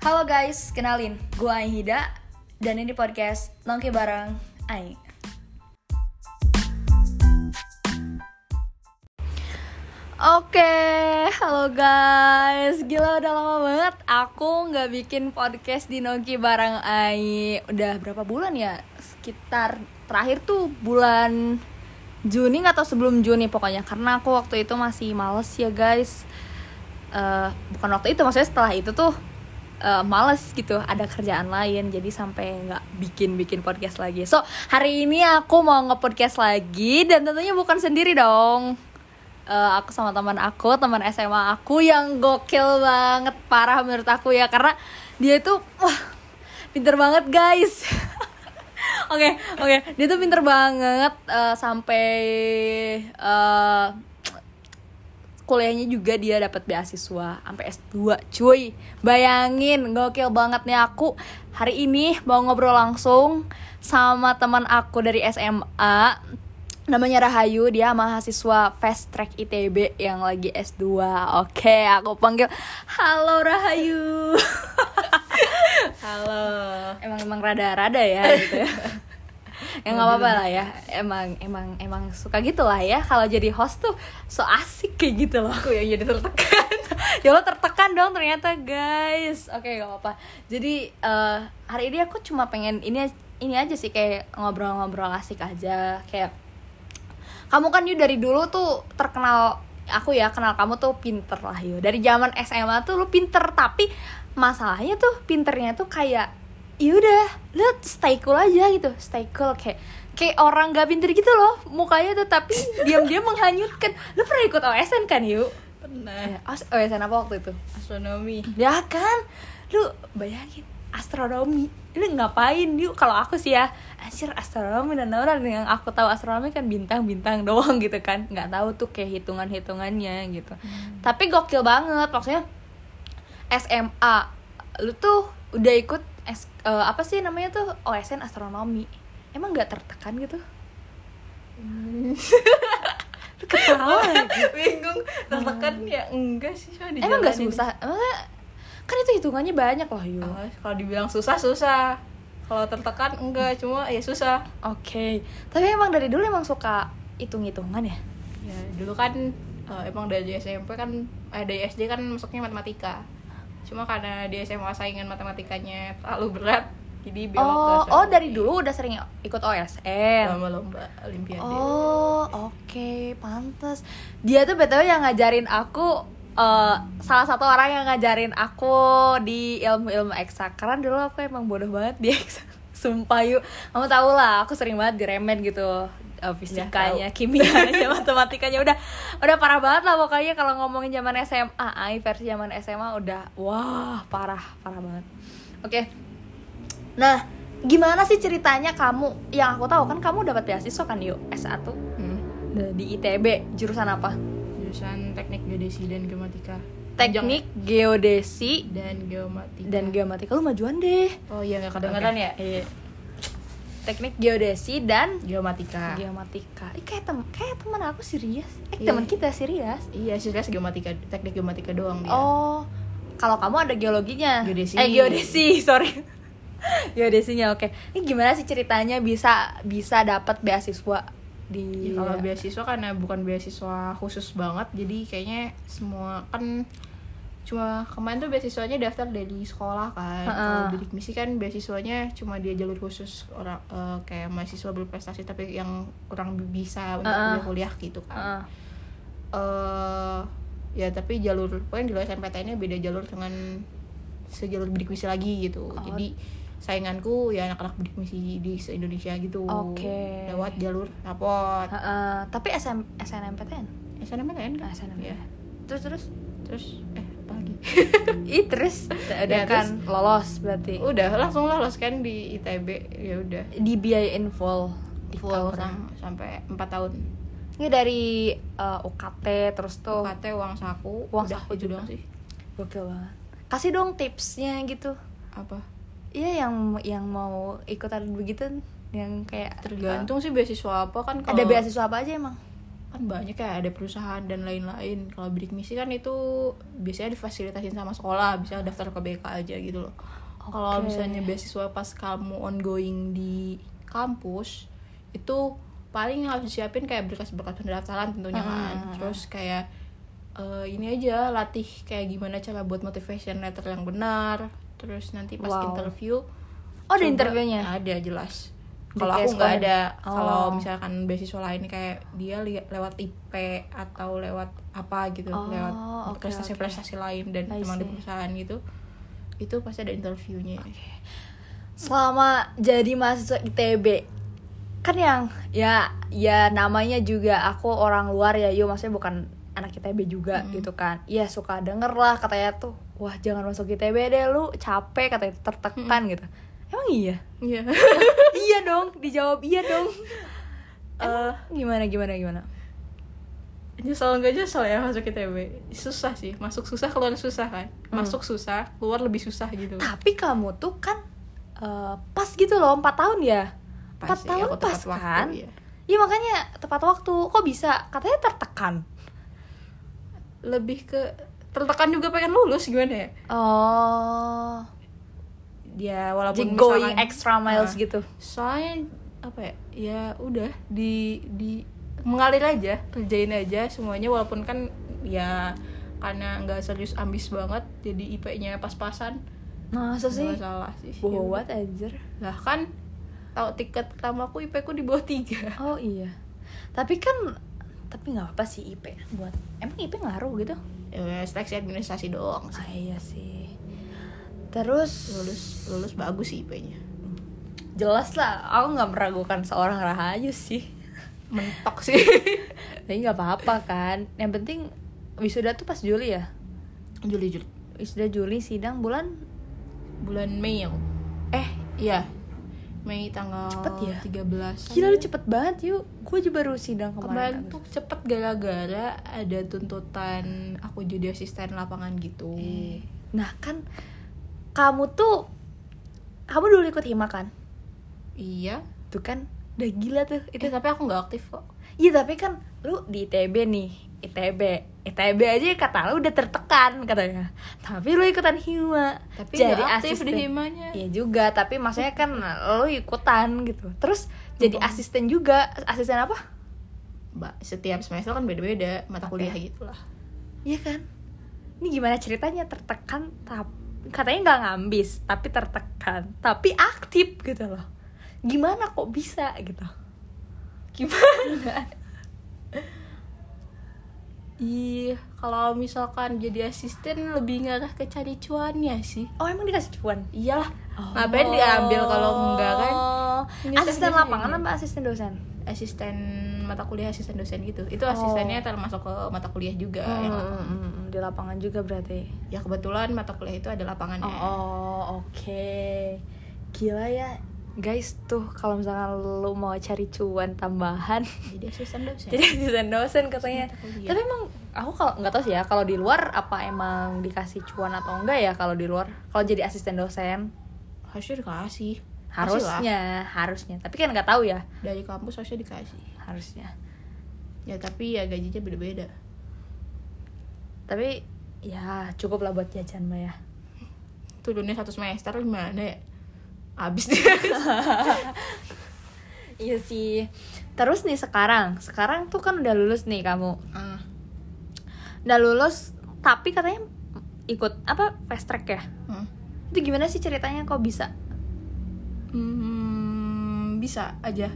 Halo guys, kenalin, gue Aihida dan ini podcast Nongki Bareng Ai. Oke, halo guys, gila udah lama banget aku nggak bikin podcast di Nongki Bareng Ai. Udah berapa bulan ya? Sekitar terakhir tuh bulan Juni atau sebelum Juni pokoknya karena aku waktu itu masih males ya guys. Eh, bukan waktu itu, maksudnya setelah itu tuh eh, males gitu ada kerjaan lain jadi sampai nggak bikin bikin podcast lagi. So hari ini aku mau nge-podcast lagi dan tentunya bukan sendiri dong. Eh, aku sama teman aku teman SMA aku yang gokil banget parah menurut aku ya karena dia itu wah pinter banget guys. Oke, oke, dia tuh pinter banget eh, sampai eh, kuliahnya juga dia dapat beasiswa sampai S2 cuy. Bayangin gokil banget nih aku. Hari ini mau ngobrol langsung sama teman aku dari SMA namanya Rahayu dia mahasiswa fast track ITB yang lagi S2 oke aku panggil halo Rahayu. Halo. emang emang rada-rada ya gitu ya ya nggak apa-apa lah ya. Emang emang emang suka gitu lah ya. Kalau jadi host tuh so asik kayak gitu loh. Aku yang jadi tertekan. ya lo tertekan dong ternyata guys. Oke gak apa-apa. Jadi eh, hari ini aku cuma pengen ini ini aja sih kayak ngobrol-ngobrol asik aja. Kayak kamu kan yuk dari dulu tuh terkenal aku ya kenal kamu tuh pinter lah yuk dari zaman SMA tuh lu pinter tapi masalahnya tuh pinternya tuh kayak yaudah lu stay cool aja gitu. Stay cool kayak kayak orang gak pinter gitu loh mukanya tuh tapi diam-diam menghanyutkan. Lu pernah ikut OSN kan yuk Pernah. Eh, OS- OSN apa waktu itu? Astronomi. ya kan? Lu bayangin astronomi. Lu ngapain yuk kalau aku sih ya anjir astronomi dan orang yang aku tahu astronomi kan bintang-bintang doang gitu kan. Nggak tahu tuh kayak hitungan-hitungannya gitu. Tapi gokil banget maksudnya SMA lu tuh udah ikut Eh, apa sih namanya tuh OSN astronomi emang nggak tertekan gitu lu ketawa lagi Bingung. Tertekan ya enggak sih. Cuma emang nggak susah kan itu hitungannya banyak loh yuk Oh, kalau dibilang susah susah. Kalau tertekan enggak, cuma ya susah. Oke, tapi emang dari dulu emang suka hitung-hitungan ya? Ya dulu kan eh, emang dari SMP kan eh dari SD kan masuknya matematika. Cuma karena di SMA saingan matematikanya terlalu berat, jadi belok ke Oh, oh dari dulu udah sering ikut OSN. lomba-lomba olimpiade. Oh, oke, pantas. Dia tuh betul yang ngajarin aku eh, salah satu orang yang ngajarin aku di ilmu-ilmu eksak. Karena dulu aku emang bodoh banget di eksak. Sumpah yuk, kamu tau lah, aku sering banget diremen gitu eh, fisikanya, kimianya, matematikanya udah udah parah banget lah pokoknya kalau ngomongin zaman SMA, ai versi zaman SMA udah wah parah parah banget. Oke, Nah, gimana sih ceritanya kamu? Yang aku tahu kan kamu dapat beasiswa kan yuk S1 Hmm. di ITB jurusan apa? Jurusan teknik geodesi dan geomatika. Teknik geodesi dan geomatika. dan geomatika lu majuan deh. Oh iya nggak kedengeran ya? Iya. Teknik geodesi dan Geomatika. geomatika. Ih, kayak tem kayak teman aku Sirias. Eh Iya. teman kita Sirias. Iya, serius geomatika, teknik geomatika doang dia. Oh, kalau kamu ada geologinya. Geodesi. Eh geodesi, sorry. Geodesinya oke. Ini gimana sih ceritanya bisa bisa dapat beasiswa di Ya, kalau beasiswa karena bukan beasiswa khusus banget, jadi kayaknya semua kan cuma kemarin tuh beasiswanya daftar dari sekolah kan. Ha-ha. Kalau bidik misi kan beasiswanya cuma dia jalur khusus orang eh, kayak mahasiswa berprestasi tapi yang kurang bisa untuk Ha-ha. kuliah-kuliah gitu kan. Heeh. eh ya tapi jalur pokoknya di luar SNPTN-nya beda jalur dengan sejalur bidik misi lagi gitu Oh. jadi sainganku ya anak-anak bidik misi di se Indonesia gitu Oke. lewat jalur rapot Heeh, tapi SM, SNMPTN. SNMPTN kan SNMPTN. ya Terus terus terus eh lagi Ih, terus udah Ya, kan lolos berarti. udah langsung lolos kan di ITB ya udah Dibiayain full. full Cover. sam- sampai 4 tahun Ini dari eh, UKT terus tuh UKT uang saku Uang udah saku itu juga. doang sih gokil banget. Kasih dong tipsnya gitu. apa Iya yang yang mau ikutan begitu yang kayak tergantung sih beasiswa apa kan eh, ada beasiswa apa aja emang? Kan banyak ya ada perusahaan dan lain-lain kalau bidik misi kan itu biasanya difasilitasin sama sekolah bisa daftar ke BK aja gitu loh kalau Oke. misalnya beasiswa pas kamu ongoing di kampus itu paling harus disiapin kayak berkas-berkas pendaftaran tentunya kan Hmm. terus kayak eh, ini aja latih kayak gimana cara buat motivation letter yang benar terus nanti pas Wow. interview Oh, ada interviewnya? ada jelas kalau aku nggak ada. Kalau Oh. misalkan beasiswa lain kayak dia li- lewat IP atau lewat apa gitu Oh, lewat prestasi-prestasi lain dan I emang di perusahaan gitu itu pasti ada interviewnya. Selama jadi mahasiswa ITB kan yang ya ya namanya juga aku orang luar ya yo maksudnya bukan anak ITB juga gitu kan. Iya suka denger lah katanya tuh wah jangan masuk ITB deh lu capek katanya tertekan gitu. Emang iya? Iya iya dong dijawab iya dong. Eh, gimana gimana gimana? Nyesel nggak nyesel ya masuk ITB susah sih masuk susah keluar susah kan? Masuk susah keluar lebih susah gitu. Tapi kamu tuh kan eh, pas gitu loh empat tahun ya? Empat tahun aku pas waktu, kan? iya. Iya makanya tepat waktu. Kok bisa? Katanya tertekan. Lebih ke tertekan juga pengen lulus gimana ya? Oh ya walaupun Jadi going misalkan- extra miles Nah, gitu. Soalnya apa ya ya udah di di mengalir aja kerjain aja semuanya walaupun kan ya karena nggak serius ambis banget jadi IP-nya pas-pasan. Masa sih? nggak salah sih Ya buat anjir. Lah kan tahu tiket pertamaku IP ku di bawah tiga. Oh iya. Tapi kan tapi nggak apa sih IP buat emang IP ngaruh gitu? Ya seleksi administrasi doang sih. ah, iya sih terus lulus lulus bagus sih IP-nya jelas lah aku nggak meragukan seorang rahayu sih. Mentok sih. Tapi nggak apa-apa kan. Yang penting wisuda tuh pas Juli ya? Juli Juli. Wisuda Juli sidang bulan? Bulan Mei aku eh iya. Mei tanggal Cepet ya? 13 gila lu cepet banget yuk. Gue juga baru sidang kemarin. Kemarin tuh cepet gara-gara ada tuntutan aku jadi asisten lapangan gitu. Nah kan kamu tuh kamu dulu ikut hima kan? Iya. Tuh kan udah gila tuh. Itu itu tapi aku nggak aktif kok. Iya tapi kan lu di ITB nih ITB ITB aja kata lu udah tertekan katanya. Tapi lu ikutan hima. Tapi jadi aktif asisten. Di himanya. Iya juga, tapi maksudnya kan lu ikutan gitu. Terus jadi asisten juga, asisten apa? mbak setiap semester kan beda-beda mata Oke. kuliah gitulah Iya kan? Ini gimana ceritanya tertekan tapi katanya nggak ngambis, tapi tertekan, tapi aktif gitu loh. Gimana kok bisa gitu? Gimana? Iya, kalau misalkan jadi asisten lebih ngarah ke cari cuannya sih. Oh emang dikasih cuan? Iyalah, ngapain diambil kalau enggak kan? Oh. Asisten lapangan apa asisten dosen? Asisten mata kuliah, asisten dosen gitu. Itu Oh. asistennya termasuk ke mata kuliah juga. Hmm, yang lapangan. hmm, hmm, di lapangan juga berarti. Ya kebetulan mata kuliah itu ada lapangannya. Oh, oke. Gila ya. Guys, tuh kalau misalkan lu mau cari cuan tambahan Jadi asisten dosen. jadi asisten dosen katanya. Tapi emang aku kalau nggak tahu sih ya kalau di luar apa emang dikasih cuan atau enggak ya kalau di luar. Kalau jadi asisten dosen harusnya dikasih. Harusnya, harusnya. Tapi kan nggak tahu ya, dari kampus harusnya dikasih. harusnya. Ya tapi ya gajinya beda-beda. Tapi ya cukup lah buat jajan mah ya. Turunnya satu semester gimana ya? Abis dia. Iya sih. Terus nih sekarang, sekarang tuh kan udah lulus nih kamu. Ah, Udah lulus tapi katanya ikut apa fast track ya? hmm. Itu gimana sih ceritanya kok bisa? Hmm, bisa aja.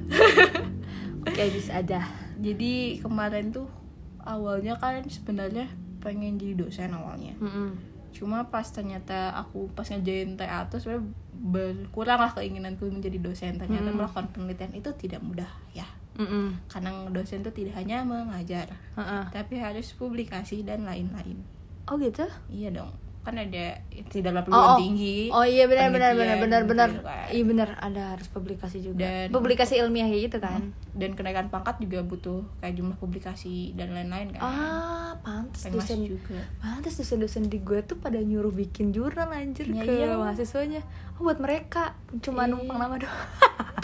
Oke bisa aja. Jadi kemarin tuh awalnya kan sebenarnya pengen jadi dosen awalnya. Mm-mm. Cuma pas ternyata aku pas ngerjain TA tuh sebenarnya berkurang lah keinginanku menjadi dosen. Ternyata Hmm. melakukan penelitian itu tidak mudah ya. Mm-mm. Karena dosen itu tidak hanya mengajar, Heeh. tapi harus publikasi dan lain-lain. Oh gitu? Iya dong. Kan ada tidak Oh, perguruan oh. tinggi. Oh iya benar benar benar benar benar. gitu kan. Iya benar ada harus publikasi juga. Dan- publikasi ilmiah kayak gitu kan. Dan kenaikan pangkat juga butuh kayak jumlah publikasi dan lain-lain kan. Ah, pantes Penmas dosen juga. Pantes dosen-dosen di gue tuh pada nyuruh bikin jurnal anjir Ya ke iya. mahasiswanya. Oh buat mereka cuma Iya. numpang nama doang.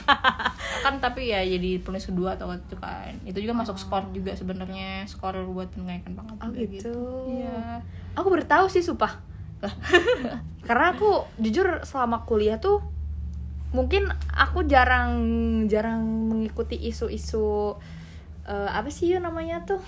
kan tapi ya jadi penulis kedua atau itu kan itu juga masuk skor juga sebenarnya skor buat penaikan pangkat Oh juga gitu. iya Aku baru tahu sih sumpah. Lah. Karena aku jujur selama kuliah tuh mungkin aku jarang jarang mengikuti isu-isu eh, apa sih ya namanya tuh?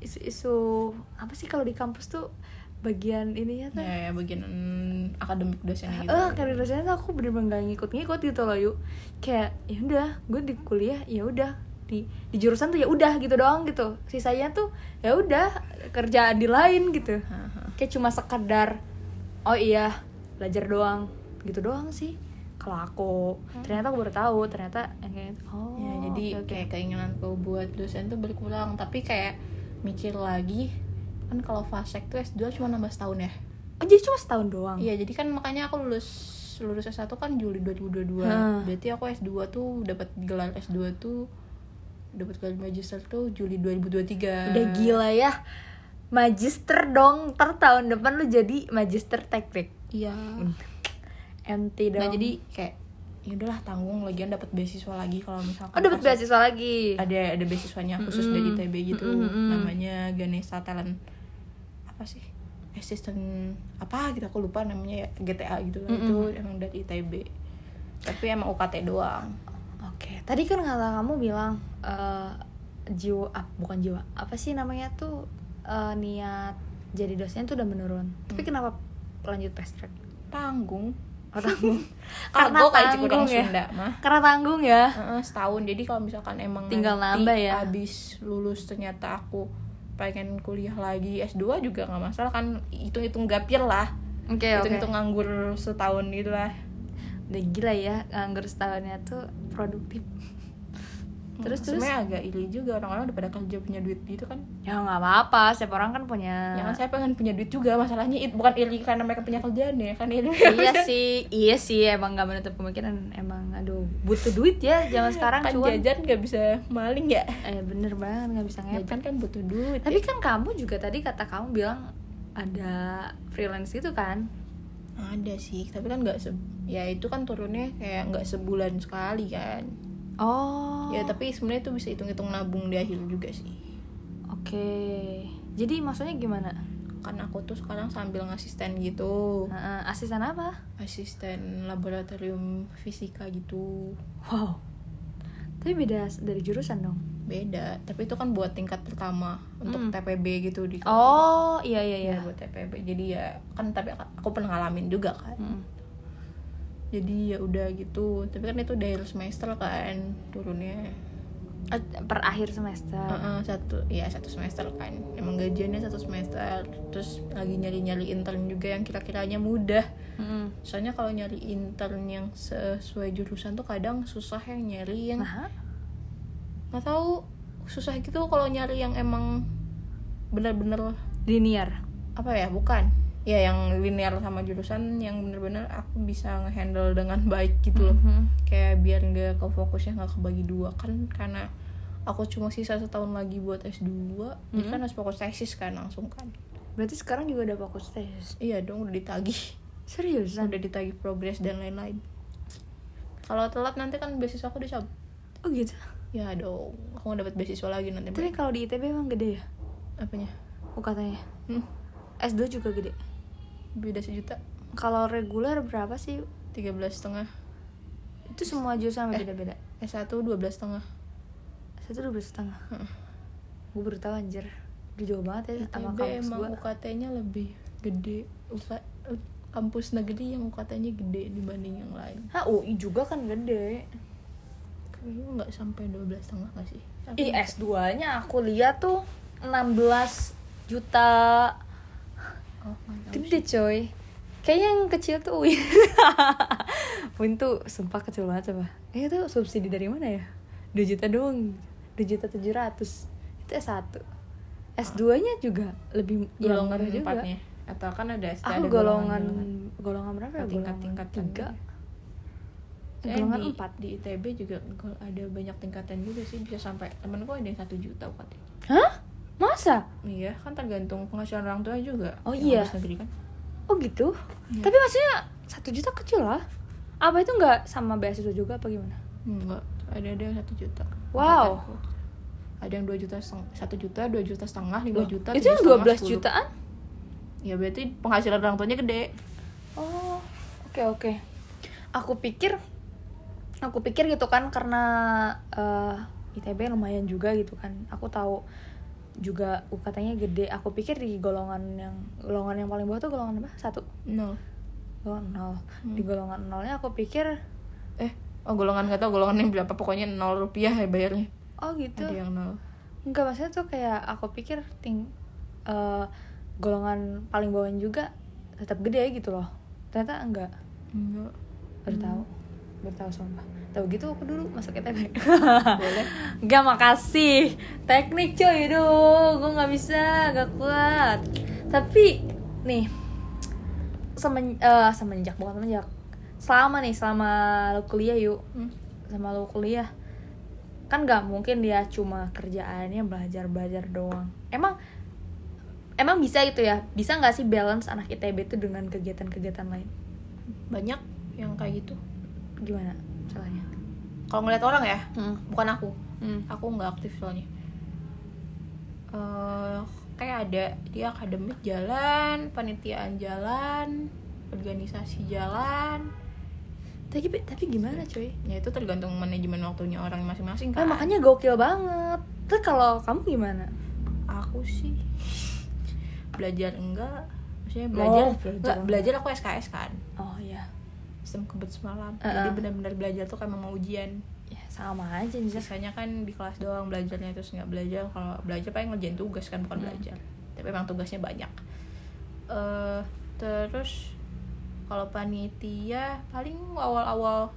Isu-isu apa sih kalau di kampus tuh bagian ininya tuh? Ya, ya bagian mm, akademik dosennya gitu. Eh karir dosennya tuh aku bener-bener gak ngikut-ngikut gitu loh yuk. Kayak ya udah gue di kuliah ya udah di di jurusan tuh ya udah gitu doang gitu. Sisanya tuh ya udah kerjaan di lain gitu. Kayak cuma sekedar oh iya belajar doang. Gitu doang sih. Kalau aku ternyata aku baru tahu ternyata kayak oh ya jadi oke, oke. kayak keinginanku buat dosen tuh berkurang. Tapi kayak mikir lagi kan kalau fasek tuh S2 cuma nambah setahun ya? Oh jadi cuma setahun doang? Iya, jadi kan makanya aku lulus lulus S1 kan Juli 2022. Hah. Berarti aku S2 tuh dapat gelar S2 tuh dapat gelar magister tuh Juli 2023. udah gila ya. Magister dong. Ter tahun depan lu jadi magister teknik. Iya. MT dong. Nah, jadi kayak ya udahlah tanggung. Lagian dapat beasiswa lagi kalau misalkan oh dapat beasiswa lagi? Ada ada beasiswanya khusus Mm-mm. dari ITB gitu. Mm-mm, mm-mm. namanya Ganesha Talent. Apa sih? Assistant apa gitu aku lupa namanya ya. GTA gitu lah. Itu Mm-mm. emang dari ITB tapi emang UKT doang Oke, tadi kan kata kamu bilang eh, jiwa, ah, bukan jiwa, apa sih namanya tuh eh, niat jadi dosen tuh udah menurun. Tapi kenapa lanjut fast track? tanggung Oh, tanggung. kargo kayak tanggung ya. Sunda mah Karena tanggung ya. Setahun jadi kalau misalkan emang Tinggal nambah ya. abis lulus ternyata aku pengen kuliah lagi S2 juga nggak masalah kan hitung-hitung gapir lah Oke, oke. hitung-hitung nganggur setahun gitu lah Udah gila ya, nganggur setahunnya tuh produktif. Terus terus sebenarnya agak iri juga orang-orang udah pada kerja punya duit gitu kan ya nggak apa-apa, setiap orang kan punya. ya kan saya pengen punya duit juga masalahnya it, bukan iri karena mereka punya kerjaan ya kan iri iya sih, iya sih emang gak menutup kemungkinan emang aduh butuh duit ya zaman sekarang kan cuan. jajan nggak bisa maling ya Eh bener banget nggak bisa ngepet. jajan kan butuh duit Tapi kan kamu juga tadi kata kamu bilang ada freelance itu kan? Ada sih tapi kan nggak se ya itu kan turunnya kayak nggak sebulan sekali kan Oh. ya tapi sebenarnya itu bisa hitung-hitung nabung di akhir juga sih Oke. Jadi maksudnya gimana? kan aku tuh sekarang sambil ngasisten gitu Nah, asisten apa? asisten laboratorium fisika gitu Wow. Tapi beda dari jurusan dong. Beda tapi itu kan buat tingkat pertama untuk Hmm. TPB gitu di Oh, iya iya iya. ya buat TPB jadi ya kan tapi aku pernah ngalamin juga kan Mm. jadi ya udah gitu tapi kan itu dari semester kan turunnya Eh, Per akhir semester. Heeh, satu ya satu semester kan emang gajiannya satu semester terus lagi nyari nyari intern juga yang kira-kiranya mudah Mm. soalnya kalau nyari intern yang sesuai jurusan tuh kadang susah yang nyari yang Nah, nggak tahu susah gitu kalau nyari yang emang bener-bener linear. apa ya bukan ya yang linear sama jurusan yang bener-bener aku bisa ngehandle dengan baik gitu loh Mhm. kayak biar nggak ke fokusnya nggak kebagi dua kan karena aku cuma sisa setahun lagi buat S2 jadi kan harus fokus tesis kan langsung kan Berarti sekarang juga udah fokus tes. iya dong udah ditagih Seriusan? udah ditagih progres dan lain-lain kalau telat nanti kan beasiswa aku dicabut Oh gitu. Ya dong aku nggak dapat beasiswa lagi nanti Tapi kalau di ITB emang gede ya? apanya UKT-nya. hmm, S2 juga gede. beda sejuta Kalau reguler berapa sih? tiga belas setengah Itu semua jurusan Eh. beda-beda. S1 dua belas setengah Satu dua belas setengah. Heeh. Gue baru tahu anjir. Udah jauh banget ya sama ITB kampus emang gue. UKT-nya lebih gede UK, kampus negeri yang UKT-nya gede dibanding yang lain Hah, UI juga kan gede. Kayaknya nggak sampai 12 setengah nggak sih Ih, S2-nya aku lihat tuh 16 juta. oh, Gede coy. Kayaknya yang kecil tuh Win. Win tuh sumpah kecil banget coba. Eh itu subsidi dari mana ya? 2 juta doang. 2 juta 700. Itu S1. S2-nya juga lebih sih. ya, golongan murah juga. atau kan ada ST, Aku ada golongan golongan berapa ya? tingkat-tingkat tiga. Saya golongan di, empat. di ITB juga gol- ada banyak tingkatan juga sih bisa sampai temenku ada yang satu juta UKT Hah? Masa? iya kan tergantung penghasilan orang tua juga Oh iya. negeri kan Oh gitu? Iya. Tapi maksudnya satu juta kecil lah. apa itu nggak sama beasiswa juga apa gimana enggak ada ada yang satu juta Wow. Ada yang dua juta satu juta dua juta setengah lima juta itu yang 12 sepuluh. jutaan ya berarti penghasilan orang tuanya gede Oh, oke oke. Aku pikir, aku pikir gitu kan karena eh, ITB lumayan juga gitu kan. Aku tahu juga UKT-nya gede. Aku pikir di golongan yang golongan yang paling bawah tuh golongan apa? Satu, nol golongan nol. Hmm. Di golongan nolnya aku pikir, eh oh golongan nggak tahu golongan yang berapa pokoknya nol rupiah ya bayarnya oh gitu. ada yang nol Enggak maksudnya tuh kayak aku pikir ting eh, golongan paling bawahnya juga tetap gede gitu loh. Ternyata enggak. enggak Baru tahu. Baru tahu sumpah. Tahu gitu aku dulu masuk ITB. boleh. Gak makasih. Teknik coy Duh Gue gak bisa Gak kuat. Tapi Nih semen, eh, Semenjak Bukan semenjak. Selama nih Selama lu kuliah yuk. Hmm. Sama lu kuliah. Kan gak mungkin dia cuma kerjaannya Belajar-belajar doang. Emang Emang bisa gitu ya? Bisa gak sih balance anak ITB itu Dengan kegiatan-kegiatan lain? Banyak yang kayak gitu Gimana Caranya kalau ngeliat orang ya hmm. bukan aku Hmm. aku nggak aktif soalnya eh kayak ada dia akademik jalan panitiaan jalan organisasi jalan Tapi, tapi gimana coy ya itu tergantung manajemen waktunya orang masing-masing Nah, kan makanya gokil banget. Terus kalau kamu gimana? aku sih belajar enggak maksudnya belajar Oh, belajar enggak enggak. belajar aku SKS kan Oh iya. Sistem kebut semalam. Uh-uh. jadi benar-benar belajar tuh kayak mau ujian. Ya sama aja nih. sisanya kan di kelas doang belajarnya terus nggak belajar. Kalau belajar paling ngerjain tugas kan bukan Hmm. belajar. Tapi emang tugasnya banyak. Eh terus kalau panitia paling awal-awal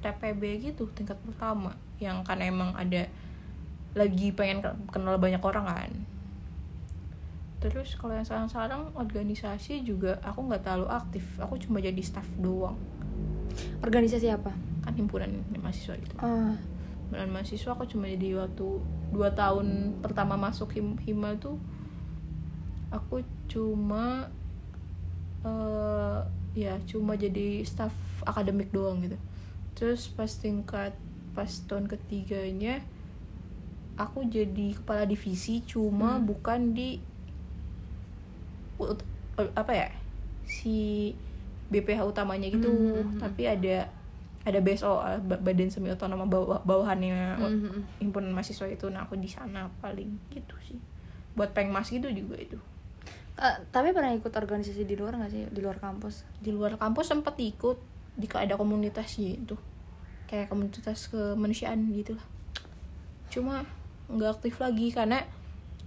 TPB gitu tingkat pertama. Yang kan emang ada lagi pengen ke- kenal banyak orang kan terus kalau yang sekarang-sekarang organisasi juga aku nggak terlalu aktif. Aku cuma jadi staff doang. Organisasi apa? kan himpunan mahasiswa gitu Oh, Himpunan mahasiswa aku cuma jadi waktu dua tahun pertama masuk him hima tuh aku cuma eh ya cuma jadi staff akademik doang gitu. Terus pas tingkat pas tahun ketiganya aku jadi kepala divisi cuma Hmm. bukan di apa ya si BPH utamanya gitu Hmm. tapi ada ada BSO eh, Ba- Badan Semi Otonom bawah bawahannya Mhm. himpunan mahasiswa itu nah aku di sana paling gitu sih buat pengmas gitu juga itu Eh, tapi pernah ikut organisasi di luar nggak sih? Di luar kampus? di luar kampus sempat ikut di ada komunitasnya itu kayak komunitas kemanusiaan gitu lah cuma nggak aktif lagi karena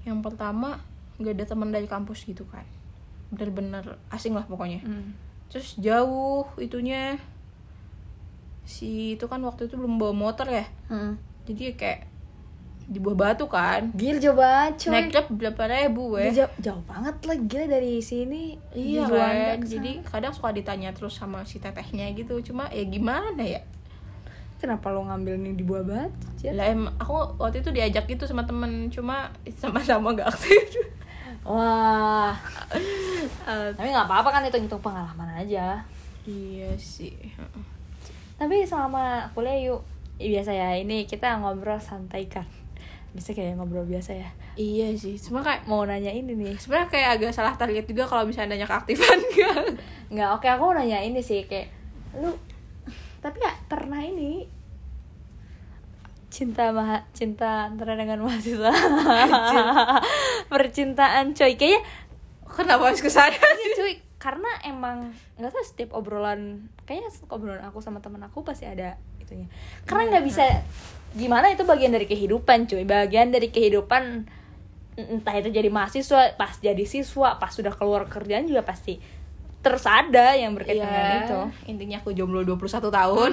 yang pertama nggak ada teman dari kampus gitu kan bener-bener asing lah pokoknya Hmm. terus jauh itunya si itu kan waktu itu belum bawa motor ya Hmm. jadi kayak di bawah batu kan Gila coba coy. naik grab berapa ribu ya jauh, jauh banget lah gila dari sini. iya kan jadi kadang suka ditanya terus sama si tetehnya gitu cuma ya gimana ya kenapa lo ngambil nih di buah batu? Lah em aku waktu itu diajak gitu sama temen cuma sama-sama gak aktif Wah, Eh, tapi nggak apa-apa kan itu hitung pengalaman aja. iya sih Tapi selama kuliah yuk, ya biasa ya ini kita ngobrol santai kan. Bisa kayak ngobrol biasa ya. iya sih cuma kayak Mau nanya ini nih. sebenarnya kayak agak salah target juga kalau misalnya nanya keaktifan kan Nggak, oke aku mau nanya ini sih kayak lu tapi ya pernah ini cinta maha, cinta antara dengan mahasiswa. Percintaan coy kayaknya kenapa harus ke sana Iya, cuy karena emang nggak tahu setiap obrolan kayaknya obrolan aku sama temen aku pasti ada itunya. Karena nggak bisa gimana itu bagian dari kehidupan cuy. Bagian dari kehidupan entah itu jadi mahasiswa pas jadi siswa pas sudah keluar kerjaan juga pasti terus ada yang berkaitan dengan Iya, itu. Intinya aku jomblo 21 tahun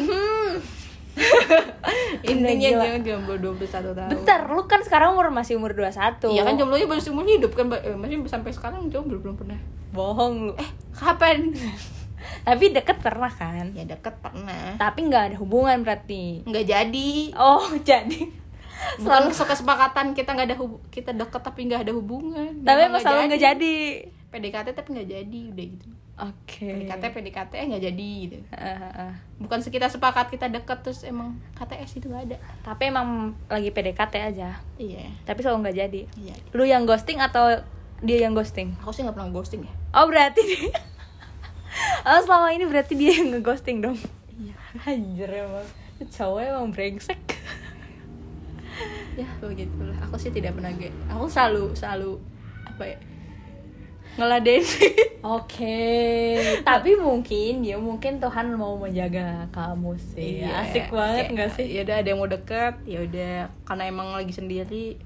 intinya Gila. jangan jomblo 21 tahun bentar lu kan sekarang umur masih umur 21 Iya kan jomblonya baru seumur hidup kan. Eh, masih sampai sekarang jomblo belum pernah. bohong lu Eh, kapan? tapi deket pernah kan ya deket pernah. tapi nggak ada hubungan berarti Nggak jadi. oh jadi Bukan kesepakatan kita nggak ada hub kita deket tapi nggak ada hubungan. tapi emang selalu nggak jadi PDKT tapi nggak jadi udah gitu oke. PDKT PDKT eh nggak jadi gitu. Ah, ah, ah. bukan kita sepakat kita deket terus emang KTS itu nggak ada. Tapi emang lagi PDKT aja. Iya. Tapi selalu nggak jadi. Iya. Lu yang ghosting atau dia yang ghosting? Aku sih nggak pernah ghosting ya. Oh berarti dia. Oh selama ini berarti dia yang ngeghosting dong. Iya. Anjir emang. Cowok emang brengsek. Ya begitulah. Aku sih tidak pernah aku selalu selalu apa ya ngeladenin Oke, tapi mungkin ya mungkin Tuhan mau menjaga kamu sih. Iya, Asik banget nggak sih? ya udah ada yang mau deket ya udah karena emang lagi sendiri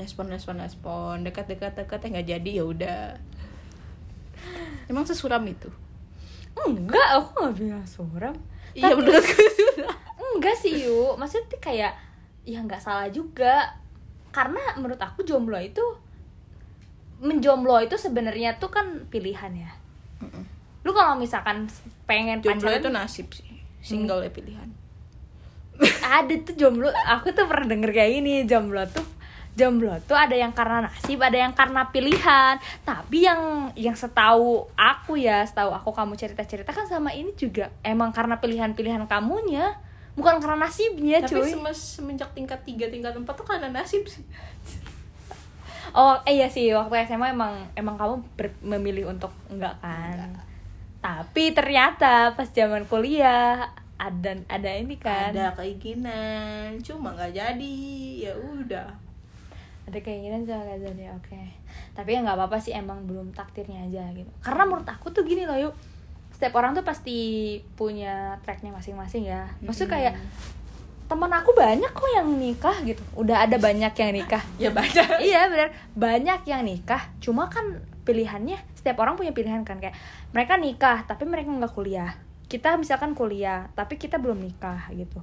respon respon respon dekat dekat dekat ya nggak jadi ya udah emang sesuram itu Enggak, aku nggak bilang suram. iya menurutku suram Enggak sih yuk, maksudnya kayak ya nggak salah juga. Karena menurut aku jomblo itu menjomblo itu sebenarnya tuh kan pilihan ya. Lu kalau misalkan pengen jomblo pacaran itu nasib sih. Single ya pilihan. Ada tuh jomblo aku tuh pernah denger kayak gini jomblo tuh jomblo tuh ada yang karena nasib ada yang karena pilihan. Tapi yang yang setahu aku ya setahu aku kamu cerita cerita kan sama ini juga emang karena pilihan pilihan kamunya bukan karena nasibnya tapi cuy. semes- semenjak tingkat tiga tingkat empat tuh karena nasib sih oh eh, iya sih waktu SMA emang emang kamu ber- memilih untuk enggak kan? Tapi ternyata pas zaman kuliah ada ada ini kan. Ada keinginan cuma nggak jadi ya udah. Ada keinginan sama gak jadi oke. Tapi ya nggak apa-apa sih emang belum takdirnya aja gitu. Karena menurut aku tuh gini loh yuk. Setiap orang tuh pasti punya tracknya masing-masing ya. Maksudnya kayak teman aku banyak kok yang nikah gitu. Udah ada banyak yang nikah. Ya baca iya benar banyak yang nikah. Cuma kan pilihannya setiap orang punya pilihan kan. Kayak mereka nikah tapi mereka nggak kuliah. Kita misalkan kuliah tapi kita belum nikah gitu.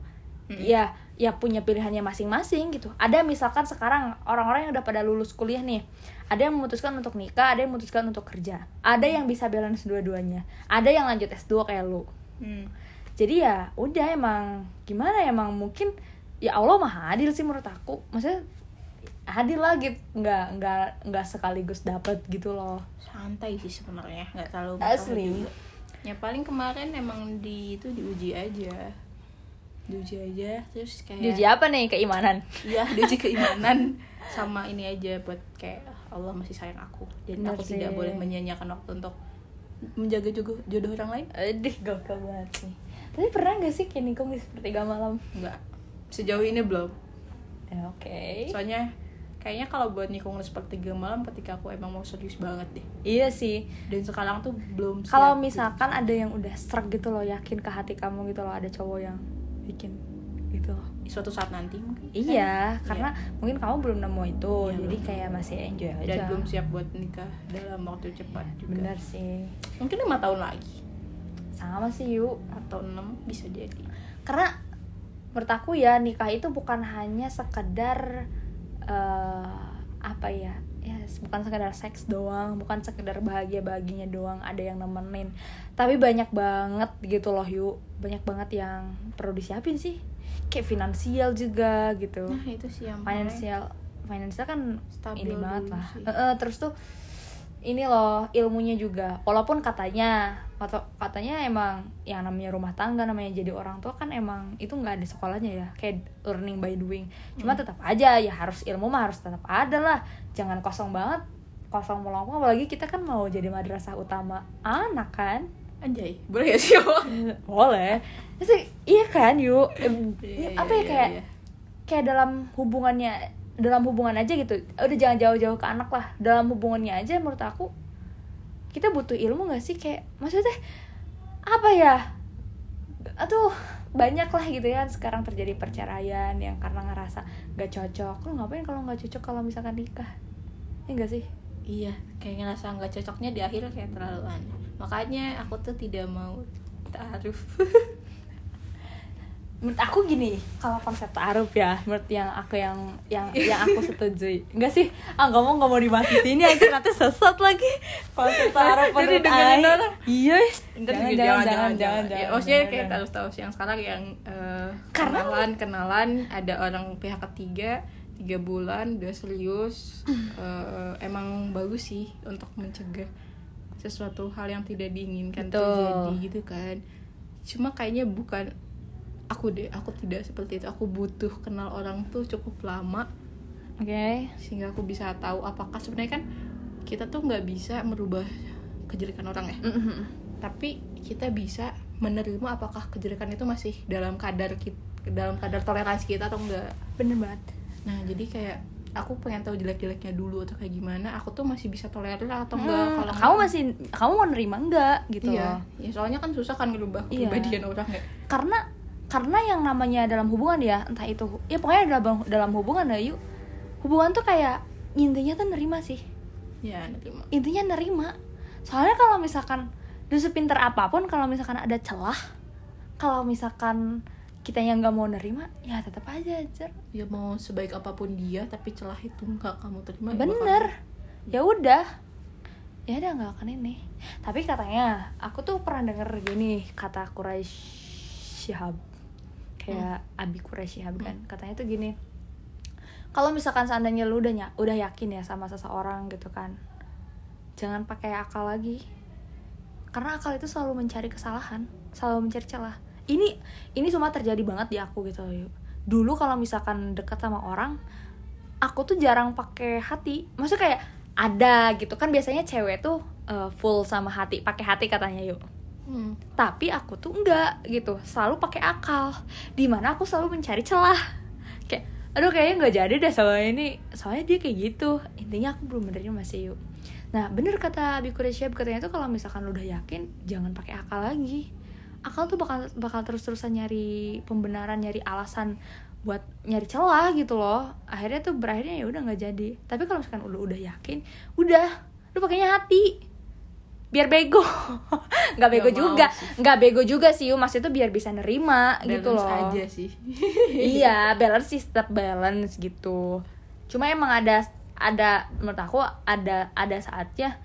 Mm. ya ya punya pilihannya masing-masing gitu. Ada misalkan sekarang orang-orang yang udah pada lulus kuliah nih ada yang memutuskan untuk nikah ada yang memutuskan untuk kerja. Ada yang bisa balance dua-duanya. Ada yang lanjut S2 kayak lu. Hmm. Jadi ya udah emang gimana ya, emang mungkin ya Allah mah adil sih menurut aku. Maksudnya adil lah gitu nggak nggak nggak sekaligus dapet gitu loh. Santai sih sebenarnya nggak terlalu Asli. juga. ya paling kemarin emang di itu diuji aja. Diuji aja terus kayak Diuji apa nih keimanan? Iya, diuji keimanan sama ini aja buat kayak Allah masih sayang aku. Dan Bener aku sih. tidak boleh menyia-nyiakan waktu untuk menjaga jodoh, jodoh orang lain. Aduh gokil banget sih tapi pernah gak sih kayak nikung di sepertiga malam? Enggak sejauh ini belum. Ya oke. Soalnya kayaknya kalau buat nikung sepertiga malam ketika aku emang mau serius banget deh. Iya sih. Dan sekarang tuh belum kalau siap misalkan ada yang udah serak gitu loh yakin ke hati kamu gitu loh ada cowok yang bikin gitu loh. Gitu. suatu saat nanti mungkin. Iya karena mungkin kamu belum nemu itu Iya, jadi belum. kayak masih enjoy aja. dan belum siap buat nikah dalam waktu cepat juga. Bener sih. Mungkin lima tahun lagi sama sih yuk atau enam bisa jadi. Karena menurut aku ya nikah itu bukan hanya sekedar eh, apa ya ya bukan sekedar seks doang bukan sekedar bahagia bahagianya doang ada yang nemenin. Tapi banyak banget gitu loh yuk banyak banget yang perlu disiapin sih. Kayak finansial juga gitu. Nah itu sih yang finansial finansial kan Stabil ini banget lah. sih. Eh, terus tuh ini loh ilmunya juga. Walaupun katanya atau katanya emang yang namanya rumah tangga namanya jadi orang tua kan emang itu nggak ada sekolahnya ya kayak learning by doing. Cuma Hmm. tetap aja ya harus ilmu mah harus tetap ada lah. Jangan kosong banget kosong melompat apalagi kita kan mau jadi madrasah utama anak kan. Anjay boleh ya sih? Boleh. Terus, iya kan yuk Em, Iya, apa iya, ya iya, kayak iya. kayak dalam hubungannya dalam hubungan aja gitu. Udah jangan jauh-jauh ke anak lah. Dalam hubungannya aja menurut aku kita butuh ilmu gak sih? Kayak maksudnya apa ya? Aduh banyak lah gitu ya sekarang terjadi perceraian yang karena ngerasa gak cocok. Lu ngapain kalau nggak cocok kalau misalkan nikah? Ya gak sih? Iya, kayak ngerasa nggak cocoknya di akhir kayak terlalu aneh. Makanya aku tuh tidak mau taruh. menurut aku gini kalau konsep taaruf ya menurut yang aku yang yang yang aku setujui. Enggak sih? Ah nggak mau nggak mau dibahas di sini aja nanti sesat lagi. Konsep taaruf menurut dengerin orang. iya Ntar jangan juga jangan jangan jangan. Ya, jangan maksudnya jangan, kayak jangan. tahu sih yang sekarang yang eh, Karena- kenalan kenalan ada orang pihak ketiga tiga bulan udah serius eh, emang bagus sih untuk mencegah sesuatu hal yang tidak diinginkan Betul. terjadi gitu kan. Cuma kayaknya bukan aku deh aku tidak seperti itu aku butuh kenal orang tuh cukup lama Oke. sehingga aku bisa tahu apakah sebenarnya kan kita tuh nggak bisa merubah kejelekan orang ya Mm-mm. tapi kita bisa menerima apakah kejelekan itu masih dalam kadar kita dalam kadar toleransi kita atau enggak Bener banget. nah jadi kayak aku pengen tahu jelek-jeleknya dulu atau kayak gimana aku tuh masih bisa tolerir atau enggak Hmm, kalau kamu masih kamu mau nerima enggak gitu iya ya soalnya kan susah kan ngerubah Iya. kepribadian orang ya Karena karena yang namanya dalam hubungan ya, entah itu ya pokoknya dalam dalam hubungan ya yuk. Hubungan tuh kayak intinya tuh nerima sih. ya nerima Intinya nerima. Soalnya kalau misalkan lu sepinter apa pun kalau misalkan ada celah, kalau misalkan kita yang nggak mau nerima, ya tetap aja aja. ya mau sebaik apa pun dia tapi celah itu nggak kamu terima ya Bener. Ya udah. Ya udah nggak akan ini. Tapi katanya aku tuh pernah denger gini kata Quraisy Shihab. Kayak Abi Quraisy Shihab kan. Katanya tuh gini. Kalau misalkan seandainya lu udah udah yakin ya sama seseorang gitu kan. Jangan pakai akal lagi. Karena akal itu selalu mencari kesalahan, selalu mencari celah. Ini ini semua terjadi banget di aku gitu yuk. Dulu kalau misalkan dekat sama orang, aku tuh jarang pakai hati maksudnya kayak ada gitu kan biasanya cewek tuh uh, full sama hati pakai hati katanya yuk Hmm. tapi aku tuh enggak gitu. Selalu pakai akal. Di mana aku selalu mencari celah. Kayak aduh kayaknya nggak jadi deh sama ini. Soalnya dia kayak gitu. Intinya aku belum menerima sih yuk nah bener kata Abi Quraisyab katanya tuh kalau misalkan lu udah yakin jangan pakai akal lagi. Akal tuh bakal bakal terus terusan nyari pembenaran nyari alasan buat nyari celah gitu loh. Akhirnya tuh berakhirnya ya udah nggak jadi. Tapi kalau misalkan udah udah yakin udah. Lu pakainya hati biar bego. Nggak bego mau juga. nggak bego juga sih Yu. maksudnya tuh biar bisa nerima gitu Balance loh. aja sih. Iya balance sih tetap balance gitu. Cuma emang ada ada menurut aku ada ada saatnya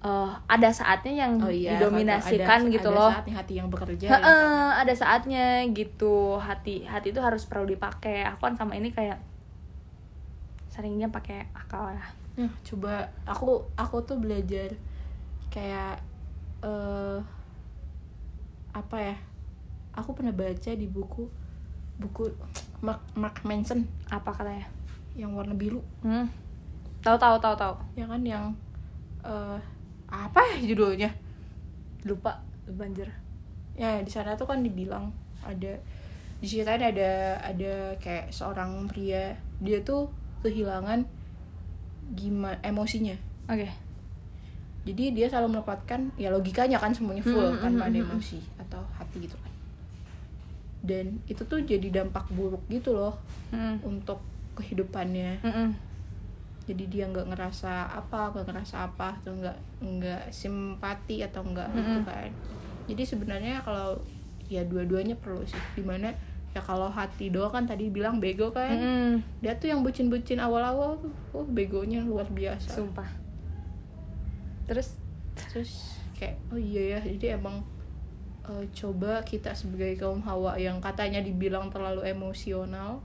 eh ada saatnya yang oh iya didominasikan ada- gitu ada loh. saatnya hati yang bekerja Heeh, ya. ada saatnya gitu. Hati hati itu harus perlu dipakai. Aku kan sama ini kayak seringnya pakai akal ya. Nah, coba aku aku tuh belajar kayak eh apa ya? Aku pernah baca di buku buku Mark, Mark Manson. Apa katanya? Yang warna biru, hmm. Tahu tahu tahu tahu. Ya kan yang eh apa ya judulnya? lupa. Banjir. Ya di sana tuh kan dibilang ada di ceritain ada ada kayak seorang pria. Dia tuh kehilangan gimana emosinya. Oke jadi dia selalu melepaskan ya logikanya kan semuanya full Hmm, tanpa hmm, ada hmm, hmm. emosi atau hati gitu kan dan itu tuh jadi dampak buruk gitu loh Hmm. untuk kehidupannya Mm-mm. jadi dia nggak ngerasa apa nggak ngerasa apa atau nggak nggak simpati atau nggak gitu Mm-mm. kan jadi sebenarnya kalau ya dua-duanya perlu sih di mana ya kalau hati doang kan tadi bilang bego kan Mm-mm. dia tuh yang bucin-bucin awal-awal tuh oh begonya luar biasa sumpah terus? Terus kayak oh iya ya jadi emang eh, coba kita sebagai kaum hawa yang katanya dibilang terlalu emosional